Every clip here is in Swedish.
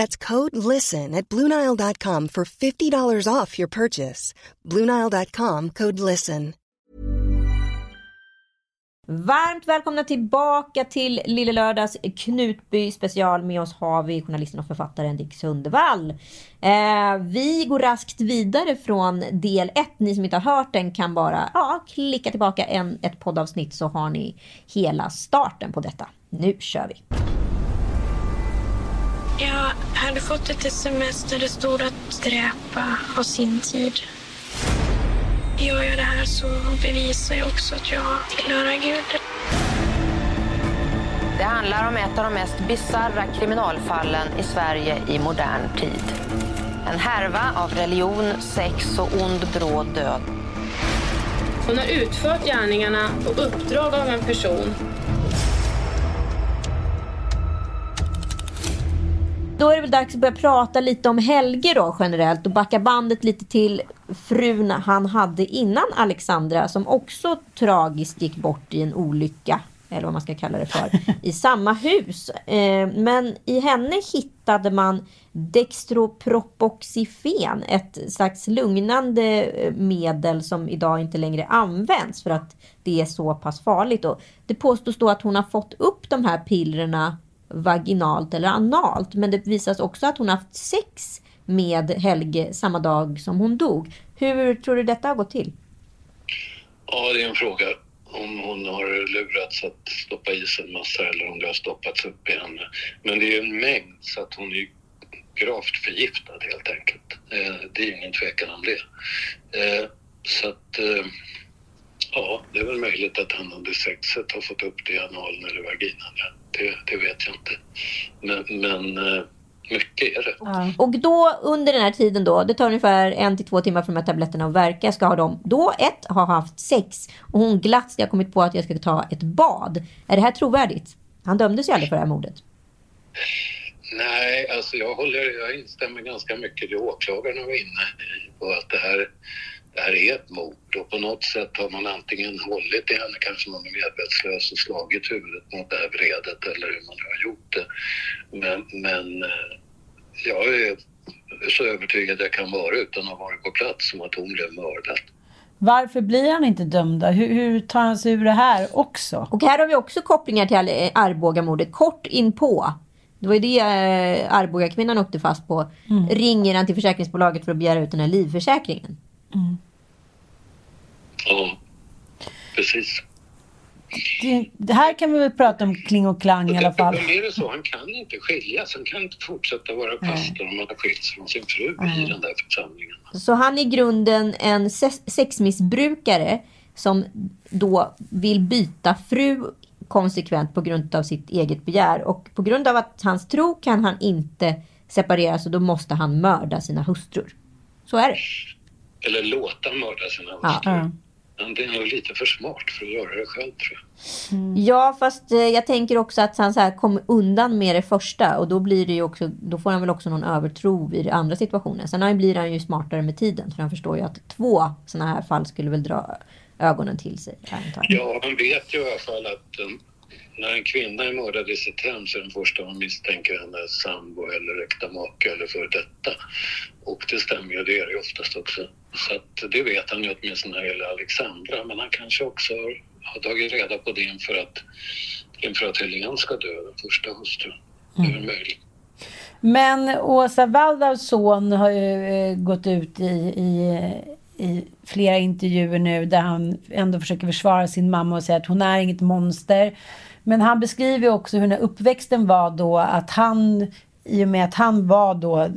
That's code LISTEN at Bluenile.com for $50 off your purchase. Bluenile.com code LISTEN. Varmt välkomna tillbaka till Lille Lördags Knutby special. Med oss har vi journalisten och författaren Dick Sundevall. Eh, vi går raskt vidare från del 1. Ni som inte har hört den kan bara ja, klicka tillbaka en, ett poddavsnitt så har ni hela starten på detta. Nu kör vi! Jag hade fått ett sms där det stod att dräpa har sin tid. Gör jag det här så bevisar jag också att jag tillhör Gud. Det handlar om ett av de mest bizarra kriminalfallen i Sverige i modern tid. En härva av religion, sex och ond bråd död. Hon har utfört gärningarna på uppdrag av en person Då är det väl dags att börja prata lite om Helge då generellt och backa bandet lite till frun han hade innan Alexandra som också tragiskt gick bort i en olycka eller vad man ska kalla det för, i samma hus. Eh, men i henne hittade man Dextropropoxifen, ett slags lugnande eh, medel som idag inte längre används för att det är så pass farligt. Och det påstås då att hon har fått upp de här pillerna vaginalt eller analt. Men det visas också att hon haft sex med Helge samma dag som hon dog. Hur tror du detta har gått till? Ja, det är en fråga om hon har lurats att stoppa i sig en massa eller om det har stoppats upp i henne. Men det är en mängd så att hon är gravt förgiftad helt enkelt. Eh, det är ingen tvekan om det. Eh, så att eh, ja, det är väl möjligt att han under sexet har fått upp det i analen eller vaginan. Det, det vet jag inte. Men, men eh, mycket är det. Ja. Och då under den här tiden då, det tar ungefär en till två timmar för de här tabletterna att verka, ska ha de då ett, ha haft sex och hon glatt jag har kommit på att jag ska ta ett bad. Är det här trovärdigt? Han dömdes ju aldrig för det här mordet. Nej, alltså jag, håller, jag instämmer ganska mycket i det åklagarna var inne i på att det här det här är ett mord och på något sätt har man antingen hållit i henne, kanske någon är medvetslös och slagit huvudet mot det här vredet eller hur man nu har gjort det. Men, men eh, jag är så övertygad jag kan vara utan att ha varit på plats som att hon blev mördad. Varför blir han inte dömd hur, hur, tar han sig ur det här också? Och här har vi också kopplingar till Arboga-mordet. Kort inpå. Det var ju det eh, Arboga-kvinnan åkte fast på. Mm. Ringer han till försäkringsbolaget för att begära ut den här livförsäkringen. Mm. Ja, precis. Det, det, här kan vi väl prata om kling och klang i alla fall. Men är det så, han kan inte skiljas. Han kan inte fortsätta vara pastor om han har skilts från sin fru mm. i den där församlingen. Så han är i grunden en sexmissbrukare som då vill byta fru konsekvent på grund av sitt eget begär. Och på grund av att hans tro kan han inte separeras och då måste han mörda sina hustrur. Så är det. Eller låta mörda sina hustrur. Ja. Men det är nog lite för smart för att göra det själv tror jag. Mm. Ja, fast eh, jag tänker också att han så här kom undan med det första och då blir det ju också, då får han väl också någon övertro i andra situationer. Sen blir han ju smartare med tiden för han förstår ju att två sådana här fall skulle väl dra ögonen till sig. Ja, han vet ju i alla fall att um, när en kvinna är mördad i sitt hem så är den första man misstänker hennes sambo eller äkta make eller för detta. Och det stämmer ju, det är det oftast också. Så att det vet han ju åtminstone när det gäller Alexandra. Men han kanske också har, har tagit reda på det inför att, inför att Helene ska dö, den första hustrun. Det är väl möjligt. Men Åsa Waldaus son har ju eh, gått ut i, i, i flera intervjuer nu där han ändå försöker försvara sin mamma och säga att hon är inget monster. Men han beskriver också hur den här uppväxten var då att han i och med att han var då eh,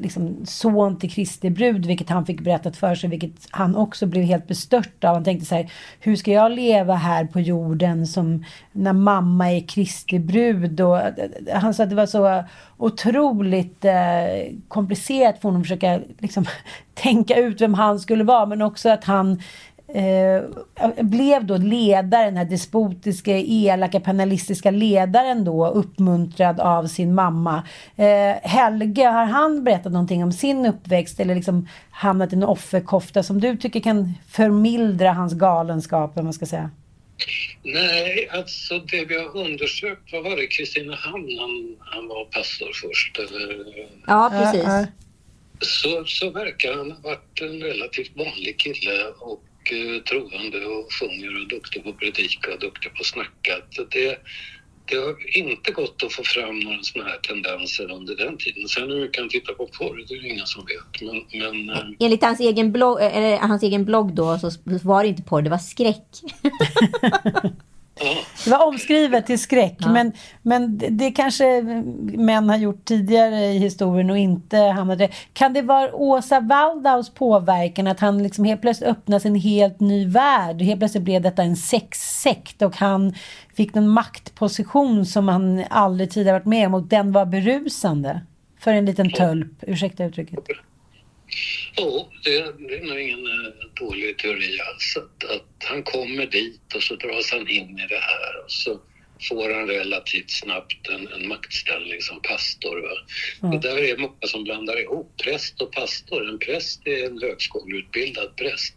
liksom son till Kristi brud, vilket han fick berättat för sig, vilket han också blev helt bestört av. Han tänkte så här, hur ska jag leva här på jorden som när mamma är Kristi brud? Och eh, eh, han sa att det var så otroligt eh, komplicerat för honom att försöka liksom, tänka ut vem han skulle vara, men också att han eh, blev då ledaren, den här despotiska, elaka, penalistiska ledaren då, uppmuntrad av sin mamma. Eh, Helge, har han berättat någonting om sin uppväxt eller liksom hamnat i en offerkofta som du tycker kan förmildra hans galenskap, om man ska säga? Nej, alltså det vi har undersökt, vad var det, Kristinehamn, han, han var pastor först eller? Ja, precis. Så, så verkar han ha varit en relativt vanlig kille och eh, troende och sjunger och duktig på att predika och duktig på att snacka. Det, det har inte gått att få fram några sådana här tendenser under den tiden. Sen hur vi kan titta på porr, det är det ingen som vet. Men, men eh, Enligt hans egen, blogg, eller hans egen blogg då så var det inte porr, det var skräck. Det var omskrivet till skräck, Ja. men, men det, kanske män har gjort tidigare i historien och inte hamnade... Kan det vara Åsa Waldaus påverkan att han liksom helt plötsligt öppnade sig en helt ny värld? Helt plötsligt blev detta en sexsekt och han fick en maktposition som han aldrig tidigare varit med om och den var berusande. För en liten tölp, ursäkta uttrycket. Jo, det, det är nog ingen eh, dålig teori alls. Att, att han kommer dit och så dras han in i det här och så får han relativt snabbt en, en maktställning som pastor. Va? Och där är många som blandar ihop präst och pastor. En präst är en högskoleutbildad präst.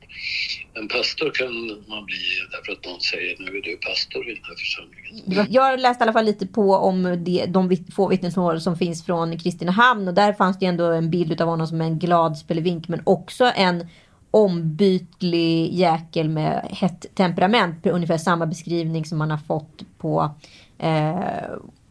En pastor kan man bli därför att någon säger nu är du pastor i den här församlingen. Jag läste i alla fall lite på om det, de få vittnesmål som finns från Kristinehamn och där fanns det ändå en bild av honom som en glad spelevink men också en ombytlig jäkel med hett temperament. Ungefär samma beskrivning som man har fått på eh,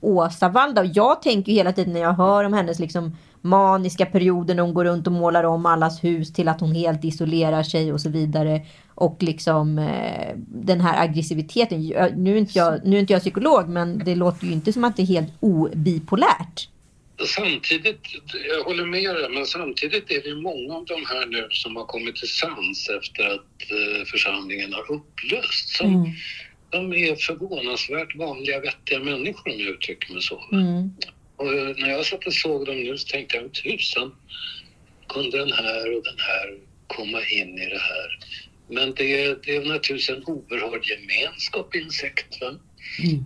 Åsa Walda. Och jag tänker ju hela tiden när jag hör om hennes liksom maniska perioder när hon går runt och målar om allas hus till att hon helt isolerar sig och så vidare. Och liksom eh, den här aggressiviteten. Nu är, inte jag, nu är inte jag psykolog men det låter ju inte som att det är helt obipolärt. Samtidigt, jag håller med dig, men samtidigt är det många av de här nu som har kommit till sans efter att eh, församlingen har upplösts. Som, De är förvånansvärt vanliga, vettiga människor om jag uttrycker mig så. Mm. Och eh, när jag satt och såg dem nu så tänkte jag, tusan kunde den här och den här komma in i det här. Men det, är- det är naturligtvis en oerhörd gemenskap i en sekt. Va?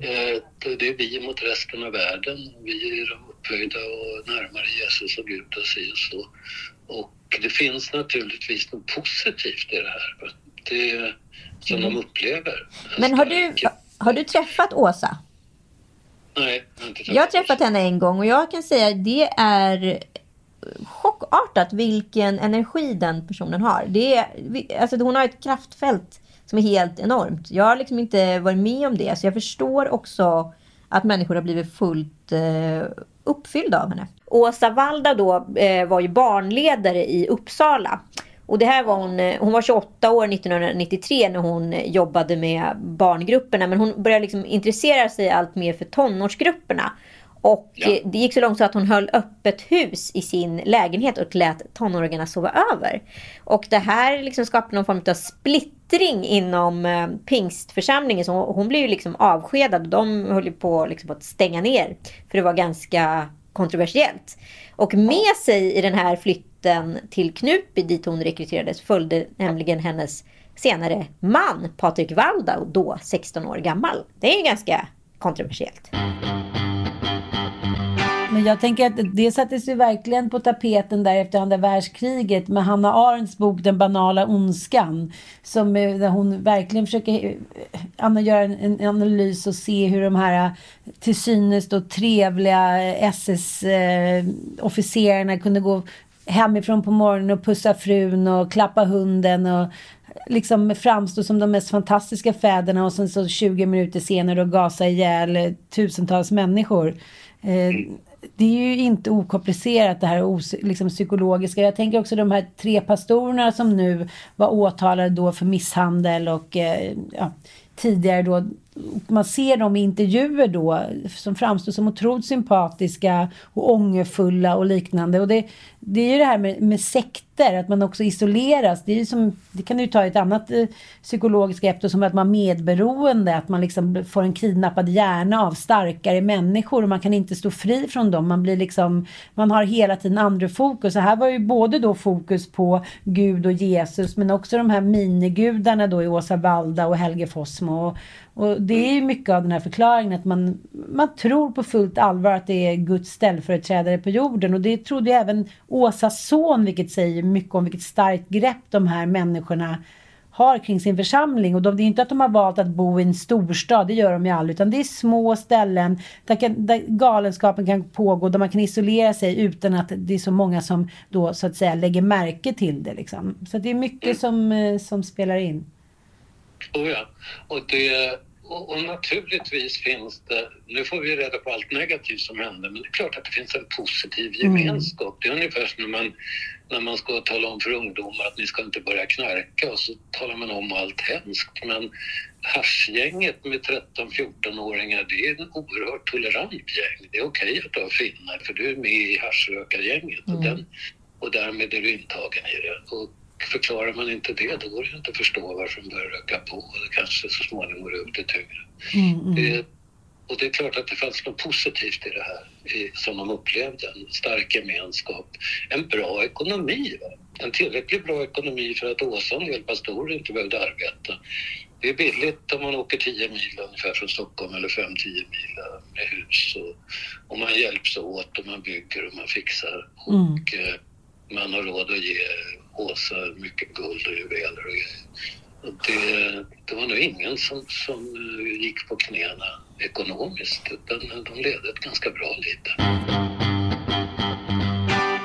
Eh, det- är vi mot resten av världen. Vi upphöjda och närmare Jesus och Gud och si och så. Och det finns naturligtvis något positivt i det här. Det, som de upplever. Men har du, har du träffat Åsa? Nej, jag har inte Jag har träffat henne en gång och jag kan säga att det är chockartat vilken energi den personen har. Det är, alltså hon har ett kraftfält som är helt enormt. Jag har liksom inte varit med om det så jag förstår också att människor har blivit fullt eh, uppfyllda av henne. Åsa Walda då eh, var ju barnledare i Uppsala. Och det här var hon, eh, hon var 28 år 1993 när hon eh, jobbade med barngrupperna. Men hon började liksom intressera sig allt mer för tonårsgrupperna. Och Ja. eh, det gick så långt så att hon höll öppet hus i sin lägenhet och lät tonåringarna sova över. Och det här liksom skapade någon form av splittring inom eh, pingstförsamlingen. Så hon, hon blev ju liksom avskedad. De höll på, liksom, på att stänga ner. För det var ganska kontroversiellt. Och med sig i den här flytten till Knutby dit hon rekryterades följde nämligen hennes senare man Patrik Waldau, då 16 år gammal. Det är ju ganska kontroversiellt. Men jag tänker att det sattes ju verkligen på tapeten där efter andra världskriget med Hanna Arendts bok Den banala ondskan. Som, eh, där hon verkligen försöker eh, Anna, göra en, en analys och se hur de här eh, till synes då trevliga SS-officerarna kunde gå hemifrån på morgonen och pussa frun och klappa hunden och liksom framstå som de mest fantastiska fäderna och sen så 20 minuter senare och gasa ihjäl tusentals människor. Eh, det är ju inte okomplicerat det här liksom psykologiska. Jag tänker också de här tre pastorerna som nu var åtalade då för misshandel och eh, ja, tidigare då man ser dem i intervjuer då som framstår som otroligt sympatiska och ångerfulla och liknande. Och det, det är ju det här med, med sekter, att man också isoleras. Det, är som, det kan du ta i ett annat eh, psykologiskt grepp, som att man är medberoende, att man liksom får en kidnappad hjärna av starkare människor och man kan inte stå fri från dem. Man blir liksom, man har hela tiden andra fokus. Och här var ju både då fokus på Gud och Jesus, men också de här minigudarna då i Åsa Balda och Helge Fossmo. Och, och det är ju mycket av den här förklaringen att man, man tror på fullt allvar att det är Guds ställföreträdare på jorden. Och det trodde ju även Åsas son, vilket säger mycket om vilket starkt grepp de här människorna har kring sin församling. Och de, det är inte att de har valt att bo i en storstad, det gör de ju aldrig. Utan det är små ställen där, kan, där galenskapen kan pågå, där man kan isolera sig utan att det är så många som då så att säga lägger märke till det. Liksom. Så det är mycket som, eh, som spelar in. Oh ja. Och, det, och, och, naturligtvis finns det, nu får vi reda på allt negativt som hände, men det är klart att det finns en positiv mm. gemenskap. Mm. Det är ungefär som när man, när man ska tala om för ungdomar att ni ska inte börja knarka och så talar man om allt hemskt. Men haschgänget med 13-14-åringar, det är en oerhört tolerant gäng. Det är okej att du har finnar för du är med i haschrökargänget mm. och, den, och därmed är du intagen i det. Och förklarar man inte det, då går det inte att förstå varför de börjar röka på och det kanske så småningom går ut i tyngre. Mm, mm. Det, och det är klart att det fanns något positivt i det här i, som de upplevde. En stark gemenskap, en bra ekonomi. Va? En tillräckligt bra ekonomi för att Åsa och en del pastorer inte behövde arbeta. Det är billigt om man åker 10 mil ungefär från Stockholm eller 5-10 mil med hus och, och, man hjälps åt och man bygger och man fixar. Mm. Och eh, man har råd att ge påsar, mycket guld och juveler och grejer. Det, det var nog ingen som, som eh, gick på knäna ekonomiskt utan de levde ett ganska bra liv.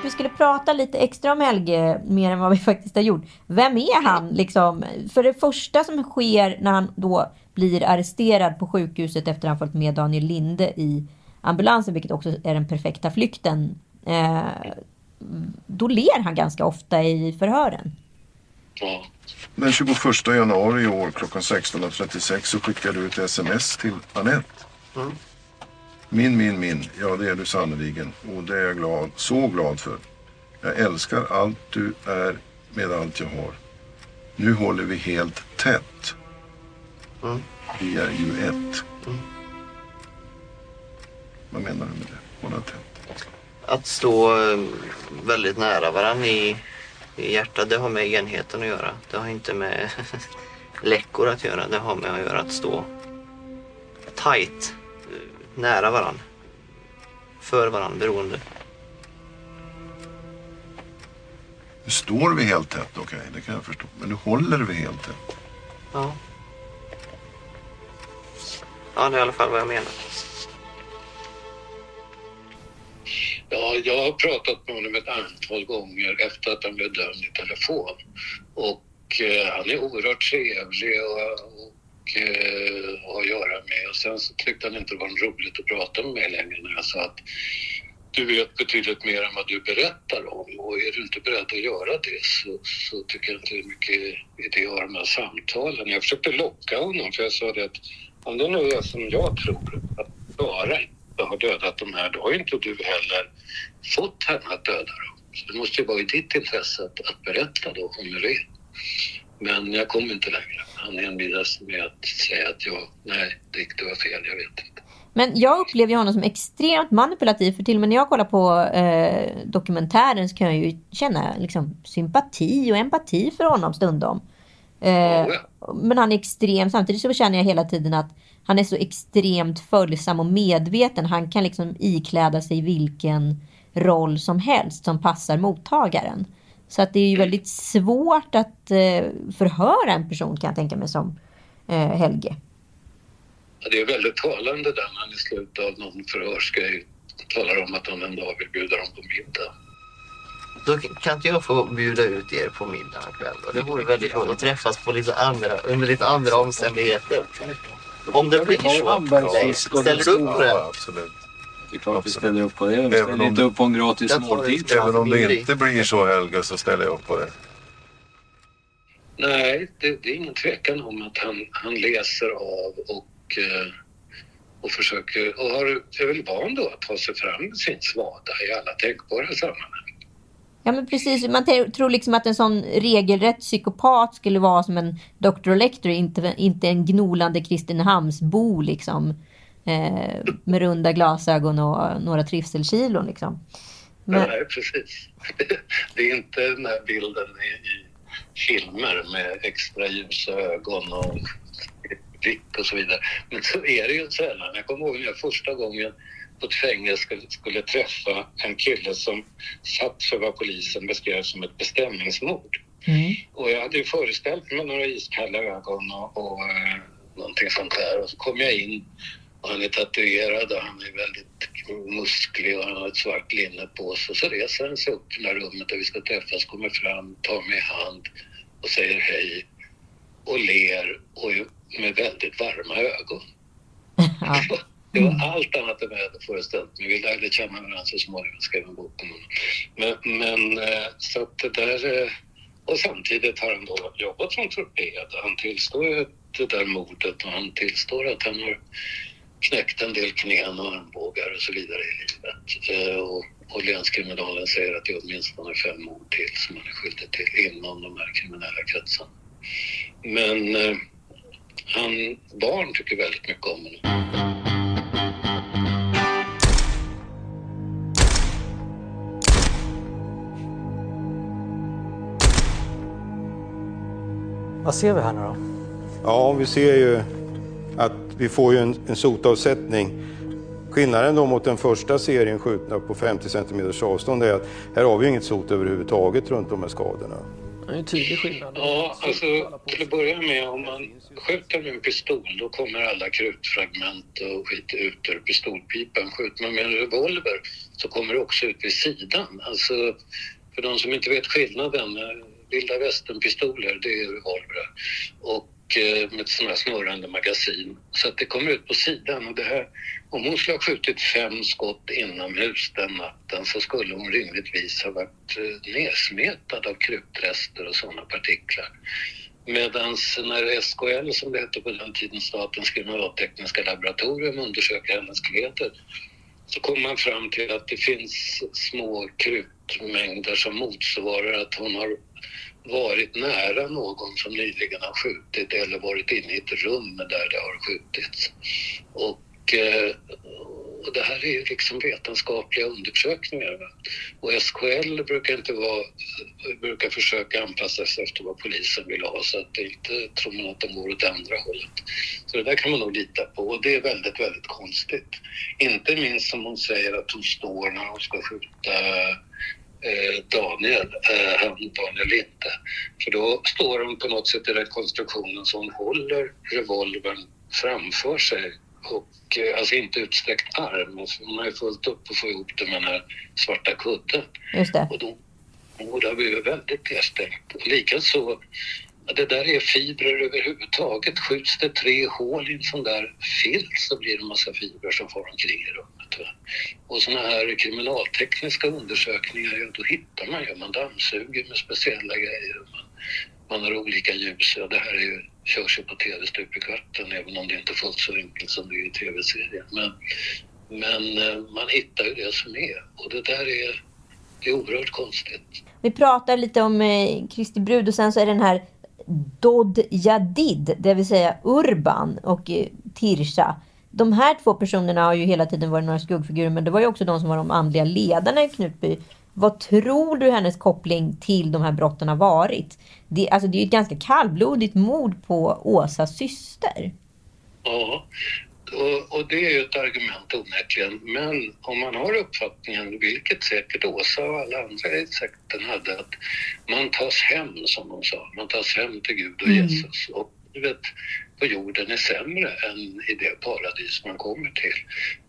Vi skulle prata lite extra om Helge, mer än vad vi faktiskt har gjort. Vem är han? Liksom? För det första som sker när han då blir arresterad på sjukhuset efter att han följt med Daniel Linde i ambulansen, vilket också är den perfekta flykten. Eh, då ler han ganska ofta i förhören. Ja. Den 21 januari i år klockan 16.36 så skickade du ett sms till Anette. Mm. Min, min, min. Ja, det är du sannerligen. Och det är jag glad, så glad för. Jag älskar allt du är med allt jag har. Nu håller vi helt tätt. Mm. Vi är ju ett. Mm. Vad menar du med det? Hålla tätt? Att stå eh, väldigt nära varandra i, i hjärtat, det har med enheten att göra. Det har inte med läckor att göra. Det har med att göra att stå tight, eh, nära varandra. För varandra, beroende. Nu står vi helt tätt, okej, okay, det kan jag förstå. Men nu håller vi helt tätt. Ja. Ja, det är i alla fall vad jag menar. Ja, jag har pratat med honom ett antal gånger efter att han blev dömd i telefon. Och eh, han är oerhört trevlig och, och eh, att göra med. Och sen så tyckte han inte det var roligt att prata med mig längre när jag sa att du vet betydligt mer än vad du berättar om och är du inte beredd att göra det så, så tycker jag inte det är mycket idé att ha de här samtalen. Jag försökte locka honom för jag sa det att om det nu är som jag tror, att bara har dödat de här, då har inte du heller fått henne att döda dem. Så det måste ju vara i ditt intresse att, att berätta då om hur det är. Men jag kom inte längre. Han envisades med att säga att jag, nej, det var fel, jag vet inte. Men jag upplever honom som extremt manipulativ. För till och med när jag kollar på eh, dokumentären så kan jag ju känna liksom, sympati och empati för honom stundom. Eh, men han är extrem. Samtidigt så känner jag hela tiden att han är så extremt följsam och medveten. Han kan liksom ikläda sig vilken roll som helst som passar mottagaren. Så att det är ju väldigt svårt att eh, förhöra en person kan jag tänka mig som eh, Helge. Ja, det är väldigt talande där när han i slutet av någon förhörsgrej talar om att han en dag vill bjuda dem på middag. Då kan inte jag få bjuda ut er på middag en kväll. Och det vore väldigt roligt att träffas på lite andra, under lite andra omständigheter. Om det blir så. Ställer du upp på det? absolut. Det är klart vi ställer upp på det. Vi ställer inte upp på en gratis måltid. Även om det inte blir så Helga så ställer jag upp på det. Nej, det, det är ingen tvekan om att han, han läser av och, eh, och försöker och har, är väl van då att ta sig fram med sin svada i alla tänkbara sammanhang. Ja men precis, man tror liksom att en sån regelrätt psykopat skulle vara som en Dr. Lecter, inte, inte en gnolande Kristinehamnsbo liksom. Eh, med runda glasögon och några trivselkilon liksom. Men, Nej, precis. Det är inte den här bilden i, i filmer med extra ljusa ögon och blick och så vidare. Men så är det ju sällan. Jag kommer ihåg när jag första gången på ett fängelse skulle, skulle träffa en kille som satt för vad polisen beskrev som ett bestämningsmord. mm. Och jag hade ju föreställt mig några iskalla ögon och, och eh, någonting sånt där. Och så kom jag in och han är tatuerad och han är väldigt musklig och han har ett svart linne på sig. Så reser han sig upp i det här rummet där vi ska träffas, kommer fram, tar mig i hand och säger hej och ler och med väldigt varma ögon. Mm. ja. Det var allt annat än vad jag hade föreställt mig. Vi lärde känna varandra så alltså småningom, skrev en bok om honom. Men, men eh, så att det där... Eh, och samtidigt har han då jobbat som torped. Han tillstår ju det där mordet och han tillstår att han har knäckt en del knän och armbågar och så vidare i livet. Eh, och, och länskriminalen säger att det är åtminstone fem mord till som han är skyldig till inom de här kriminella kretsarna. Men han, barn tycker väldigt mycket om honom. Vad ser vi här nu då? Ja, vi ser ju att vi får ju en, en sotavsättning. Skillnaden då mot den första serien skjutna på 50 cm avstånd är att här har vi inget sot överhuvudtaget runt de här skadorna. Det är en tydlig skillnad. Ja, alltså till att börja med om man skjuter med en pistol då kommer alla krutfragment och skit ut ur pistolpipan. Skjuter man med en revolver så kommer det också ut vid sidan. Alltså för de som inte vet skillnaden, vilda västern-pistoler det är revolvrar och eh, med sådana här snurrande magasin. Så att det kommer ut på sidan och det här, om hon skulle ha skjutit fem skott inomhus den natten så skulle hon rimligtvis ha varit eh, nedsmetad av krutrester och sådana partiklar. Medan när SKL, som det hette på den tiden, Statens kriminaltekniska laboratorium, undersöker hennes kläder så kommer man fram till att det finns små krutmängder som motsvarar att hon har varit nära någon som nyligen har skjutit eller varit inne i ett rum där det har skjutits. Och, eh, och det här är ju liksom vetenskapliga undersökningar. Och SKL brukar inte vara, brukar försöka anpassa sig efter vad polisen vill ha så att det inte tror man att de går åt andra hållet. Så det där kan man nog lita på och det är väldigt, väldigt konstigt. Inte minst som hon säger att hon står när hon ska skjuta Daniel, eh, han Daniel Linde. För då står hon på något sätt i rekonstruktionen så hon håller revolvern framför sig och eh, alltså inte utsträckt arm. Hon har ju fullt upp att få ihop det med den här svarta kudden. Just det. Och då, och det har blivit väldigt nedstängt. Likaså, det där är fibrer överhuvudtaget. Skjuts det tre hål i en sån där filt så blir det en massa fibrer som far omkring i rummet. Va? Och sådana här kriminaltekniska undersökningar, ja, då hittar man ju, man dammsuger med speciella grejer. Man, man har olika ljus. Ja, det här är ju, körs ju på tv stup i kvarten, även om det inte är fullt så enkelt som det är i tv-serien. Men, men eh, man hittar ju det som är. Och det där är, det är oerhört konstigt. Vi pratar lite om eh, Kristi brud och sen så är den här Dod Jadid, det vill säga Urban och eh, Tirsa. De här två personerna har ju hela tiden varit några skuggfigurer men det var ju också de som var de andliga ledarna i Knutby. Vad tror du hennes koppling till de här brotten har varit? Det, alltså det är ju ett ganska kallblodigt mord på Åsas syster. Ja, och, och det är ju ett argument onekligen. Men om man har uppfattningen, vilket säkert Åsa och alla andra i sekten hade, att man tas hem, som de sa, man tas hem till Gud och Mm. Jesus. Och livet på jorden är sämre än i det paradis man kommer till.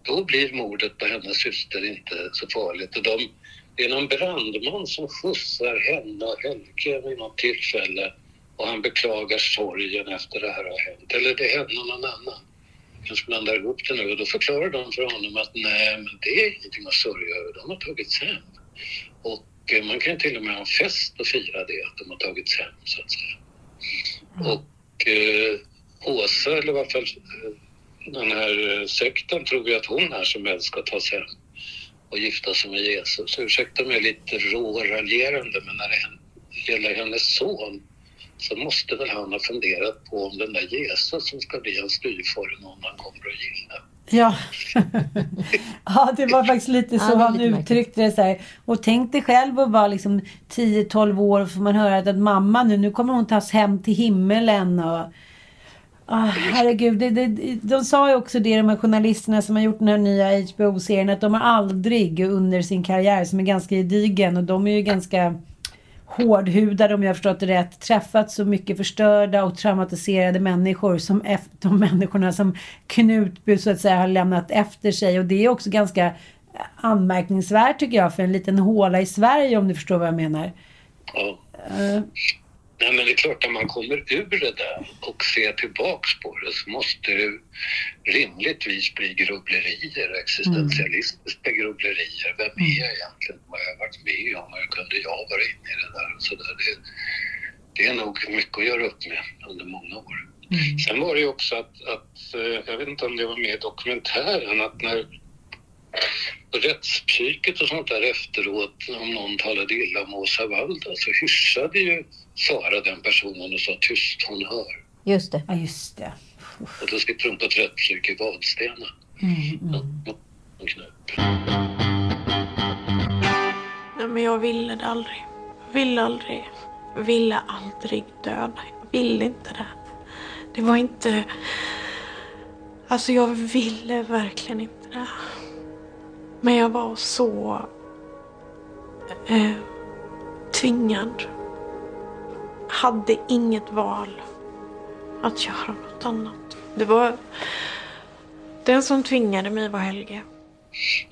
Då blir mordet på hennes syster inte så farligt. Och de, Det är någon brandman som skjutsar henne och Helge vid något tillfälle och han beklagar sorgen efter det här har hänt. Eller det hände någon annan. Kanske blandar ihop det nu och då förklarar de för honom att nej, men det är ingenting att sörja över. De har tagits hem. Och eh, man kan till och med ha en fest och fira det, att de har tagits hem så att säga. Och eh, Åsa, eller i fall eh, den här eh, sekten, tror ju att hon är som helst ska tas hem och gifta sig med Jesus. Ursäkta mig lite råraljerande, men när det gäller hennes son så måste väl han ha funderat på om den där Jesus som ska bli hans styvfar är någon han kommer att gilla. Ja. ja, det var faktiskt lite så Ja, han uttryckte det så här. Och tänk dig själv att vara liksom 10-12 år och får man höra att, att mamma nu, nu kommer hon tas hem till himmelen och Ah, herregud, det, det, de sa ju också det, de här journalisterna som har gjort den här nya HBO-serien, att de har aldrig under sin karriär, som är ganska gedigen, och de är ju ganska hårdhudade om jag har förstått det rätt, träffat så mycket förstörda och traumatiserade människor som de människorna som Knutby så att säga har lämnat efter sig. Och det är också ganska anmärkningsvärt tycker jag för en liten håla i Sverige om du förstår vad jag menar. Ja. Eh, Nej, men det är klart, när man kommer ur det där och ser tillbaks på det så måste det rimligtvis bli grubblerier, existentialistiska grubblerier. Vem är jag egentligen? Vad har jag varit med om? Hur kunde jag vara inne i det där? Och så där. Det, det är nog mycket att göra upp med under många år. Sen var det ju också att, att, eh, jag vet inte om det var med i dokumentären, att när rättspsyket och sånt där efteråt, om någon talade illa om Åsa Waldau, så hyschade ju Sara den personen och sa tyst, hon hör. Just det. Ja, just det. Och då sitter hon på ett rättspsyk i Vadstena. Mm, mm. Och knöp. Nej, men jag ville det aldrig. Ville aldrig. Jag ville aldrig döda. Jag ville inte det. Det var inte... Alltså jag ville verkligen inte det. Men jag var så... Eh, tvingad. Hade inget val att göra något annat. Det var... Den som tvingade mig var Helge.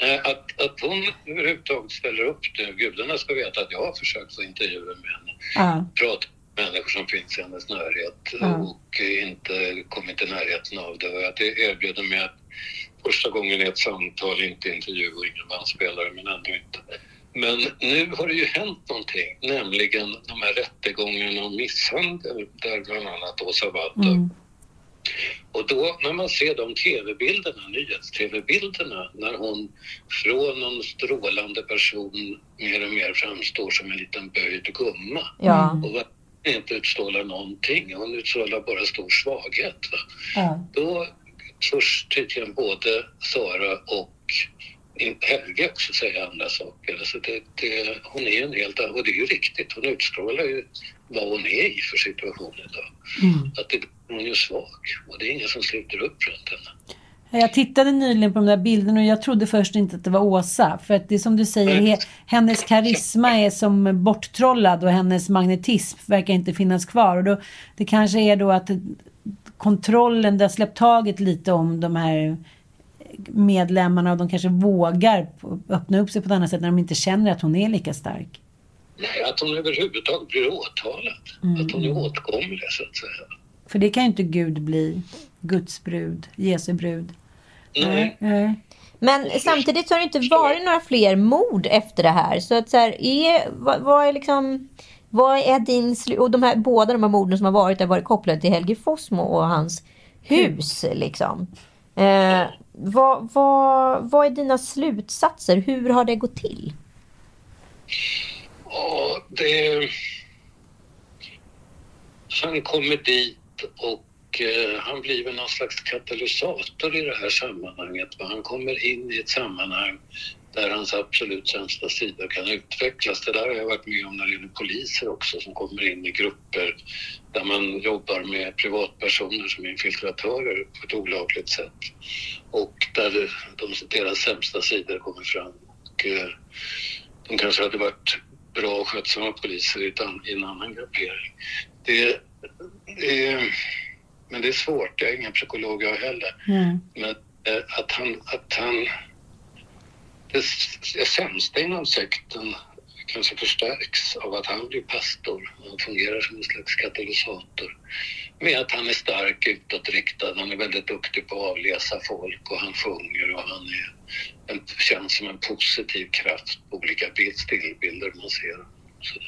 Nej, Att, att hon överhuvudtaget ställer upp det, gudarna ska veta att jag har försökt få intervjuer med henne. Ja. Prata med människor som finns i hennes närhet Ja. och inte kommit i närheten av det. Och att det erbjuder mig att första gången i ett samtal, inte intervju och ingen bandspelare, men ändå inte. Men nu har det ju hänt någonting, nämligen de här rättegångarna om misshandel där bland annat Åsa Waldau Mm. och då när man ser de tv-bilderna, nyhets-tv-bilderna, när hon från en strålande person mer och mer framstår som en liten böjd gumma. Ja. Och verkligen inte utstrålar någonting, hon utstrålar bara stor svaghet. Va? Ja. Då törs tydligen både Sara och Helge också säga andra saker. Alltså det, det, hon är en helt annan, och det är ju riktigt, hon utstrålar ju vad hon är i för situation idag. Mm. Att det, hon är ju svag och det är ingen som sluter upp runt henne. Jag tittade nyligen på de där bilderna och jag trodde först inte att det var Åsa. För att det är som du säger, he, hennes karisma är som borttrollad och hennes magnetism verkar inte finnas kvar. Och då, det kanske är då att kontrollen, det har släppt taget lite om de här medlemmarna och de kanske vågar öppna upp sig på ett annat sätt när de inte känner att hon är lika stark. Nej, att hon överhuvudtaget blir åtalad. Mm. Att hon är åtkomlig så att säga. För det kan ju inte Gud bli. Guds brud, Jesu brud. Nej. Nej. Men samtidigt så har det inte varit några fler mord efter det här. Så att så här, är, vad, vad är liksom... Vad är din... Och de här, båda de här morden som har varit har varit kopplade till Helge Fossmo och hans hus. Liksom. Eh, vad, vad, vad är dina slutsatser? Hur har det gått till? Ja, det... Han kommer dit och eh, han blir väl någon slags katalysator i det här sammanhanget. Han kommer in i ett sammanhang där hans absolut sämsta sidor kan utvecklas. Det där har jag varit med om när det gäller poliser också som kommer in i grupper där man jobbar med privatpersoner som infiltratörer på ett olagligt sätt. Och där de, deras sämsta sidor kommer fram. Och, eh, de kanske hade varit bra och skötsamma poliser i, an, i en annan gruppering. Det, det är, men det är svårt, jag är ingen psykolog jag heller. Nej. Men eh, att han, att han det, sämsta inom sekten kanske förstärks av att han blir pastor. Han fungerar som en slags katalysator. Med att han är stark utåtriktad, han är väldigt duktig på att avläsa folk och han sjunger och han är en, känns som en positiv kraft på olika stillbilder man ser. Så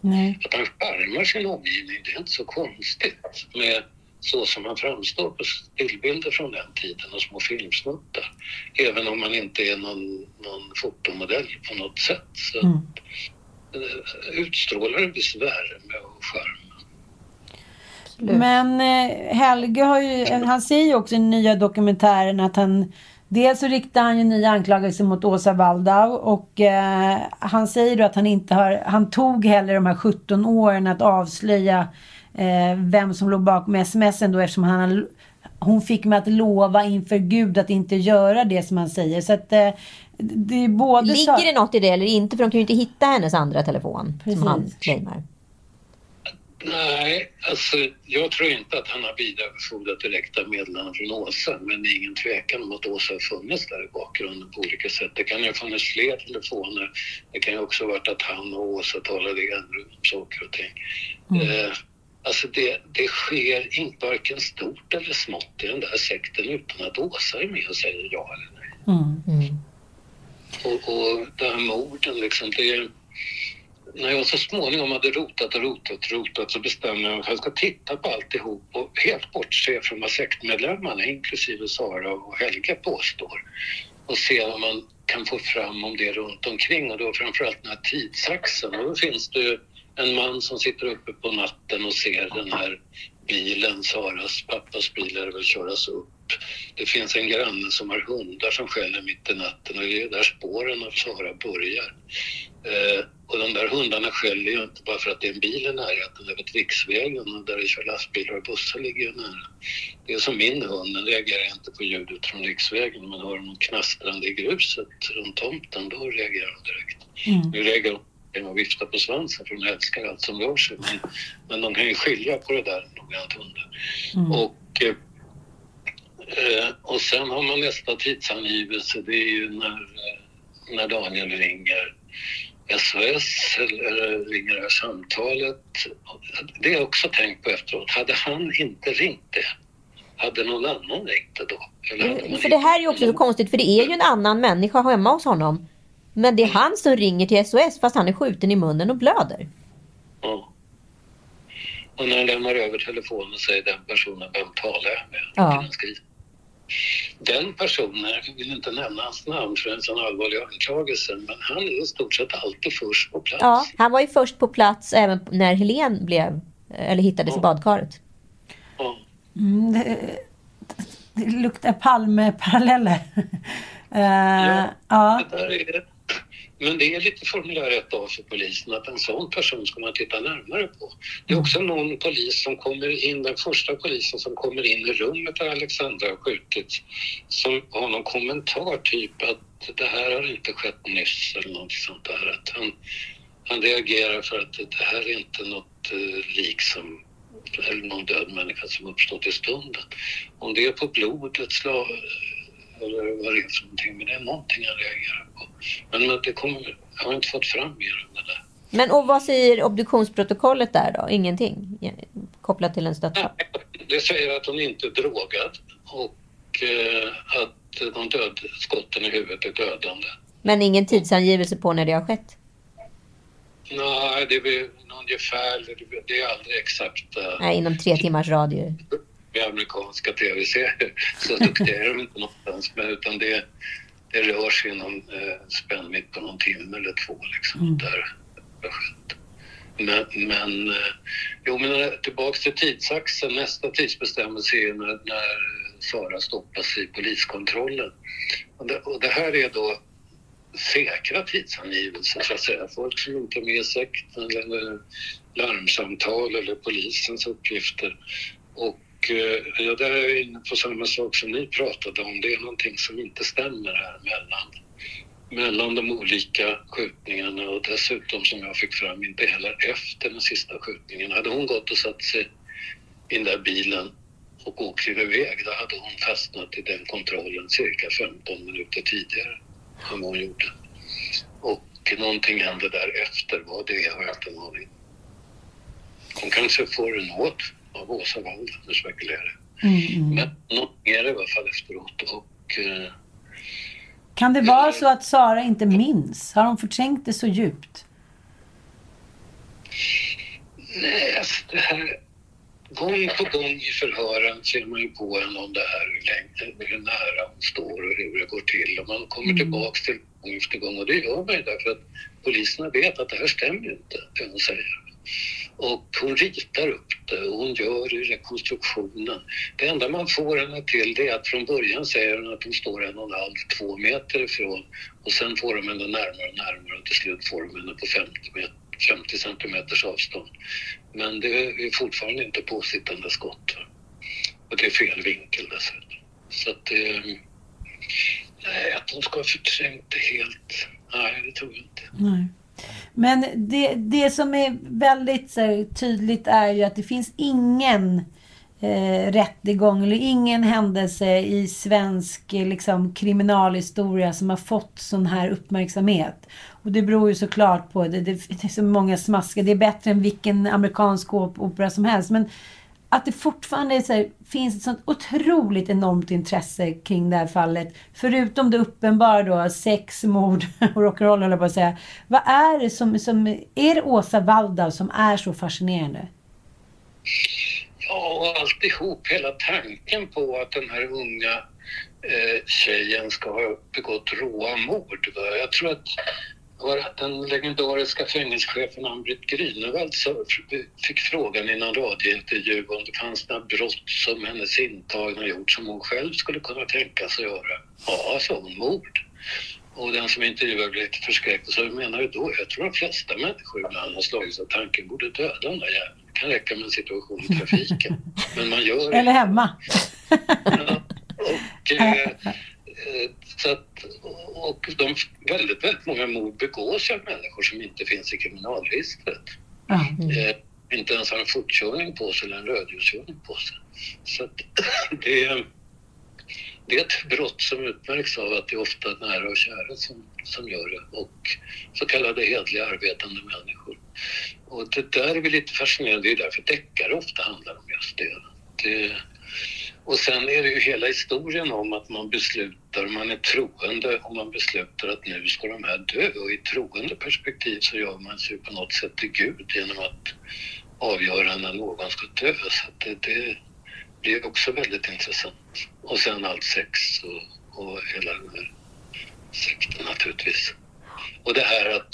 Nej. att han skärmar sin omgivning, det är inte så konstigt med så som han framstår på stillbilder från den tiden och små filmsnuttar. Även om han inte är någon, någon fotomodell på något sätt. Så Mm. eh, utstrålar en viss värme och charm. Men eh, Helge har ju, han säger ju också i den nya dokumentären att han Dels så riktar han ju nya anklagelser mot Åsa Waldau och eh, han säger då att han inte har, han tog heller de här 17 åren att avslöja eh, vem som låg bakom smsen då eftersom han hon fick mig att lova inför Gud att inte göra det som han säger. Så att eh, det är både så... Ligger det något i det eller inte? För de kan ju inte hitta hennes andra telefon. Precis. Som han claimar. Nej, alltså jag tror inte att han har vidarebefordrat direkta meddelanden från Åsa, men det är ingen tvekan om att Åsa har funnits där i bakgrunden på olika sätt. Det kan ju ha funnits fler telefoner. Det kan ju också ha varit att han och Åsa talade i enrum om saker och ting. Eh, alltså det, det sker inte varken stort eller smått i den där sekten utan att Åsa är med och säger ja eller nej. Mm. Och, och det här morden liksom, det när jag så småningom hade rotat och rotat och rotat så bestämde jag mig att jag ska titta på alltihop och helt bortse från vad sektmedlemmarna, inklusive Sara och Helge, påstår. Och se vad man kan få fram om det runt omkring och då framförallt den här tidsaxeln. Och då finns det ju en man som sitter uppe på natten och ser den här bilen, Saras pappas bil, är det väl köras upp. Det finns en granne som har hundar som skäller mitt i natten och det är där spåren av Sara börjar. Eh, och de där hundarna skäller ju inte bara för att det är en bil i närheten över riksvägen och där det kör lastbilar och bussar ligger ju nära. Det är som min hund, den reagerar inte på ljudet från riksvägen men hör någon knastrande i gruset runt tomten då reagerar de direkt. Mm. Nu reagerar genom att vifta på svansen för de älskar allt som rör sig men, men de kan ju skilja på det där noggrant hundar. Mm. Och, eh, och sen har man nästa tidsangivelse, det är ju när, eh, när Daniel ringer SOS eller ringer det här samtalet. Det har jag också tänkt på efteråt. Hade han inte ringt det, hade någon annan ringt det då? Man För det här är ju också så konstigt. För det är ju en annan människa hemma hos honom. Men det är han som ringer till SOS fast han är skjuten i munnen och blöder. Ja. Och när han lämnar över telefonen säger den personen, vem talar jag med? Ja. Den personen, jag vill inte nämna hans namn för en sån allvarlig anklagelse, men han är i stort sett alltid först på plats. Ja, han var ju först på plats även när Helen blev, eller hittades i badkaret. Mm, det, det luktar Palme-paralleller. Eh, ja. Det där är, men det är lite formulär 1A för polisen att en sån person ska man titta närmare på. Det är också någon polis som kommer in, den första polisen som kommer in i rummet där Alexandra har skjutits, som har någon kommentar typ att det här har inte skett nyss eller något sånt där. Att han, han reagerar för att det här är inte något eh, lik som eller någon död människa som uppstått i stunden. Om det är på blodet, slag, eller vad det är för någonting, men det är någonting han reagerar på. Men, men det kommer, jag har inte fått fram mer om det där. Men och vad säger obduktionsprotokollet där då? Ingenting kopplat till en dödsfall? Det säger att hon inte är drogad och eh, att de död, skotten i huvudet är dödande. Men ingen tidsangivelse på när det har skett? Nej, det är ungefär, det- det är aldrig exakt eh, Nej, inom tre timmars radie. Med amerikanska tv-serier. Så duktiga är de inte någonstans med utan det, det rör sig inom eh, spännvidd på någon timme eller två liksom. Där har skett. Men, men, eh, jo, men tillbaks till tidsaxeln. Nästa tidsbestämmelse är när, när Sara stoppas i poliskontrollen. Och det, och det här är då säkra tidsangivelser så att säga. Folk som inte är med i sekten eller larmsamtal eller polisens uppgifter. Och och eh, ja, där är jag inne på samma sak som ni pratade om. Det är någonting som inte stämmer här mellan, mellan de olika skjutningarna och dessutom som jag fick fram inte heller efter den sista skjutningen. Hade hon gått och satt sig i den där bilen och åkt iväg, då hade hon fastnat i den kontrollen cirka 15 minuter tidigare. än vad hon gjorde. Och någonting hände därefter. Vad det är har jag inte en aning Hon kanske får en nåd av Åsa Wald, nu spekulerar jag. Mm. Men någonting är det i alla fall efteråt. Och, eh, Kan det vara så att Sara inte minns? Har hon förträngt det så djupt? Nej, alltså det här... Gång på gång i förhören ser man ju på en om det här, hur, länge, hur nära hon står och hur det går till. Och man kommer tillbaks till gång efter gång och det gör man ju därför att poliserna vet att det här stämmer ju inte, det hon säger. Och hon ritar upp det och hon gör i rekonstruktionen. Det enda man får henne till det är att från början säger hon att hon står en och en halv, två meter ifrån och sen får de henne närmare och närmare och till slut får de henne på 50, meter, 50 centimeters avstånd. Men det är fortfarande inte påsittande skott. Och det är fel vinkel dessutom. Så att det... Nej, att hon ska ha förträngt det helt. Nej, det tror jag inte. Nej. Men det, det som är väldigt så här, tydligt är ju att det finns ingen eh, rättegång eller ingen händelse i svensk eh, liksom, kriminalhistoria som har fått sån här uppmärksamhet. Och det beror ju såklart på det. Det, det är så många smaskar. Det är bättre än vilken amerikansk opera som helst. Men att det fortfarande är så här, finns ett sånt otroligt enormt intresse kring det här fallet. Förutom det uppenbara då, sex, mord och rock'n'roll höll jag på att säga. Vad är det som, som är det Åsa Waldau som är så fascinerande? Ja, och alltihop, hela tanken på att den här unga eh, tjejen ska ha begått råa mord. Va? Jag tror att var den legendariska fängelsechefen Ann-Britt Grünewald fick frågan i någon radiointervju om det fanns några brott som hennes intagna gjort som hon själv skulle kunna tänka sig göra. Ja, sa hon, mord. Och den som intervjuade blev lite förskräckt och sa, menar du då? Jag tror de flesta människor ibland har slagits av tanken, borde döda den där jäveln. Det kan räcka med en situation i trafiken. Men man gör Eller hemma. och, eh, så att, och de, väldigt, väldigt många mord begås av människor som inte finns i kriminalregistret. Eh, inte ens har en fortkörning på sig eller en rödljuskörning på sig. Så att, det, är, det är ett brott som utmärks av att det är ofta nära och kära som, som gör det och så kallade hedliga arbetande människor. Och det där är väl lite fascinerande, det är därför deckare ofta handlar om just det. det och sen är det ju hela historien om att man beslutar, man är troende och man beslutar att nu ska de här dö. Och i troende perspektiv så gör man sig på något sätt till Gud genom att avgöra när någon ska dö. Så det, det blir också väldigt intressant. Och sen allt sex och, och hela den här sekten naturligtvis. Och det här att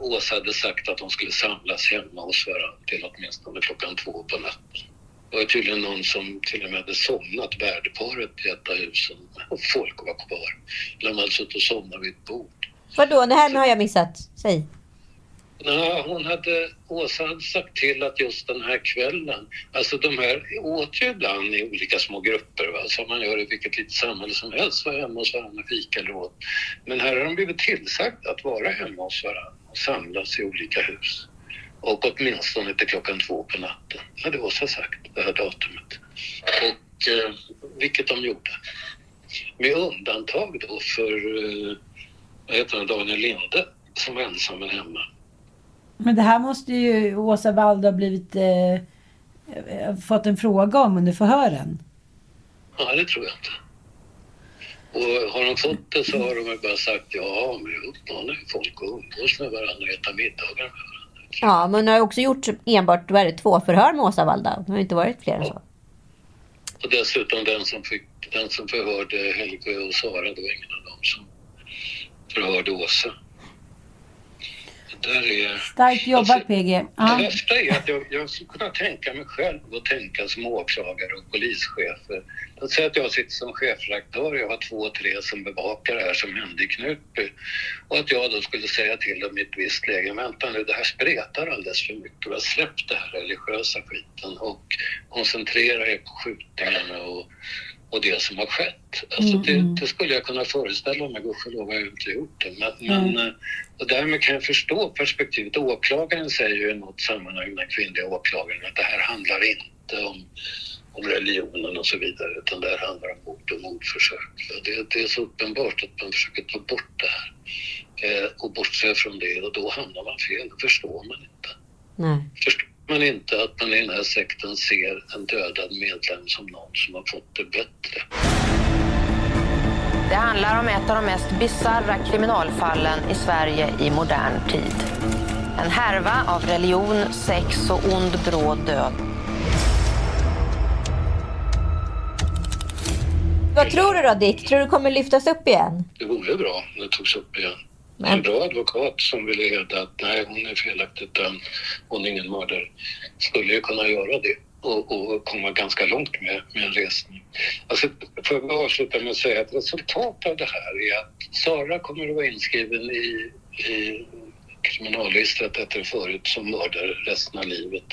Åsa hade sagt att de skulle samlas hemma hos varandra till åtminstone klockan två på natten. Det var tydligen någon som till och med hade somnat, värdparet i ett av husen. Och folk var kvar. De hade suttit och somnat vid ett bord. Vadå, det här har jag missat. Säg. Nej, hon hade, Åsa hade sagt till att just den här kvällen, alltså de här åt ju ibland i olika små grupper, va? som man gör i vilket litet samhälle som helst, var hemma hos varandra, fika eller åt. Men här har de blivit tillsagda att vara hemma hos varandra och samlas i olika hus. Och åtminstone till klockan två på natten, hade Åsa sagt, det här datumet. Och eh, vilket de gjorde. Med undantag då för, eh, vad heter han, Daniel Linde, som var ensam hemma. Men det här måste ju Åsa Wald ha blivit... Eh, fått en fråga om under förhören. Ja, det tror jag inte. Och har de fått det så har de bara sagt ja, men jag uppmanar folk att umgås med varandra och äta middagar med varandra. Ja, men hon har också gjort enbart vad är det, två förhör med Åsa Waldau. Det har inte varit fler än så. Och dessutom den som, fick, den som förhörde Helge och Sara, det var ingen av dem som förhörde Åsa. Det där är... Starkt jobbat PG. Ja. Det värsta är att jag, jag skulle kunna tänka mig själv och tänka som åklagare och polischefer. Låt säga att jag sitter som chefredaktör och jag har två, tre som bevakar det här som hände i Knutby. Och att jag då skulle säga till dem i ett visst läge, vänta nu, det här spretar alldeles för mycket. Va? Släpp det här religiösa skiten och koncentrera er på skjutningarna och, och det som har skett. Alltså det, det skulle jag kunna föreställa mig, gudskelov har jag inte gjort det. Men, Mm. men, eh, och därmed kan jag förstå perspektivet. Åklagaren säger ju i något sammanhang, den kvinnliga åklagaren, att det här handlar inte om om religionen och så vidare utan det här handlar om mord och mordförsök. Det, det är så uppenbart att man försöker ta bort det här eh, och bortse från det och då hamnar man fel, det förstår man inte. Nej. Förstår man inte att man i den här sekten ser en dödad medlem som någon som har fått det bättre. Det handlar om ett av de mest bizarra kriminalfallen i Sverige i modern tid. En härva av religion, sex och ond bråd död. Vad tror du då Dick? Tror du det kommer lyftas upp igen? Det vore bra om det togs upp igen. En bra advokat som ville hävda att nej, hon är felaktigt dömd, hon är ingen mördare, skulle ju kunna göra det och, och komma ganska långt med, med en resning. Alltså, får jag avsluta med att säga att resultatet av det här är att Sara kommer att vara inskriven i, i kriminalregistret efter förut som mördare resten av livet.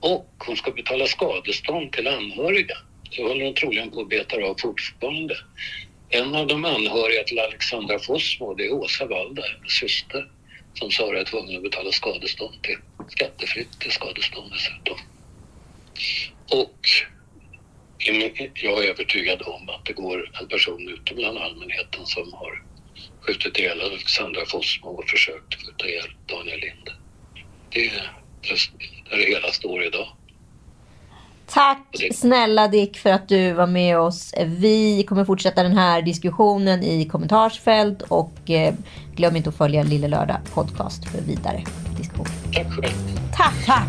Och hon ska betala skadestånd till anhöriga. Det håller hon troligen på att beta av fortfarande. En av de anhöriga till Alexandra Fossmo, det är Åsa Waldar, hennes syster, som Sara är tvungen att betala skadestånd till. Skattefritt till skadestånd dessutom. Och jag är övertygad om att det går en person ute bland allmänheten som har skjutit ihjäl Alexandra Fossmo och försökt skjuta ihjäl Daniel Linde. Det är där det hela står idag. Tack snälla Dick för att du var med oss. Vi kommer fortsätta den här diskussionen i kommentarsfält och eh, glöm inte att följa Lille Lördag podcast för vidare diskussion. Tack tack.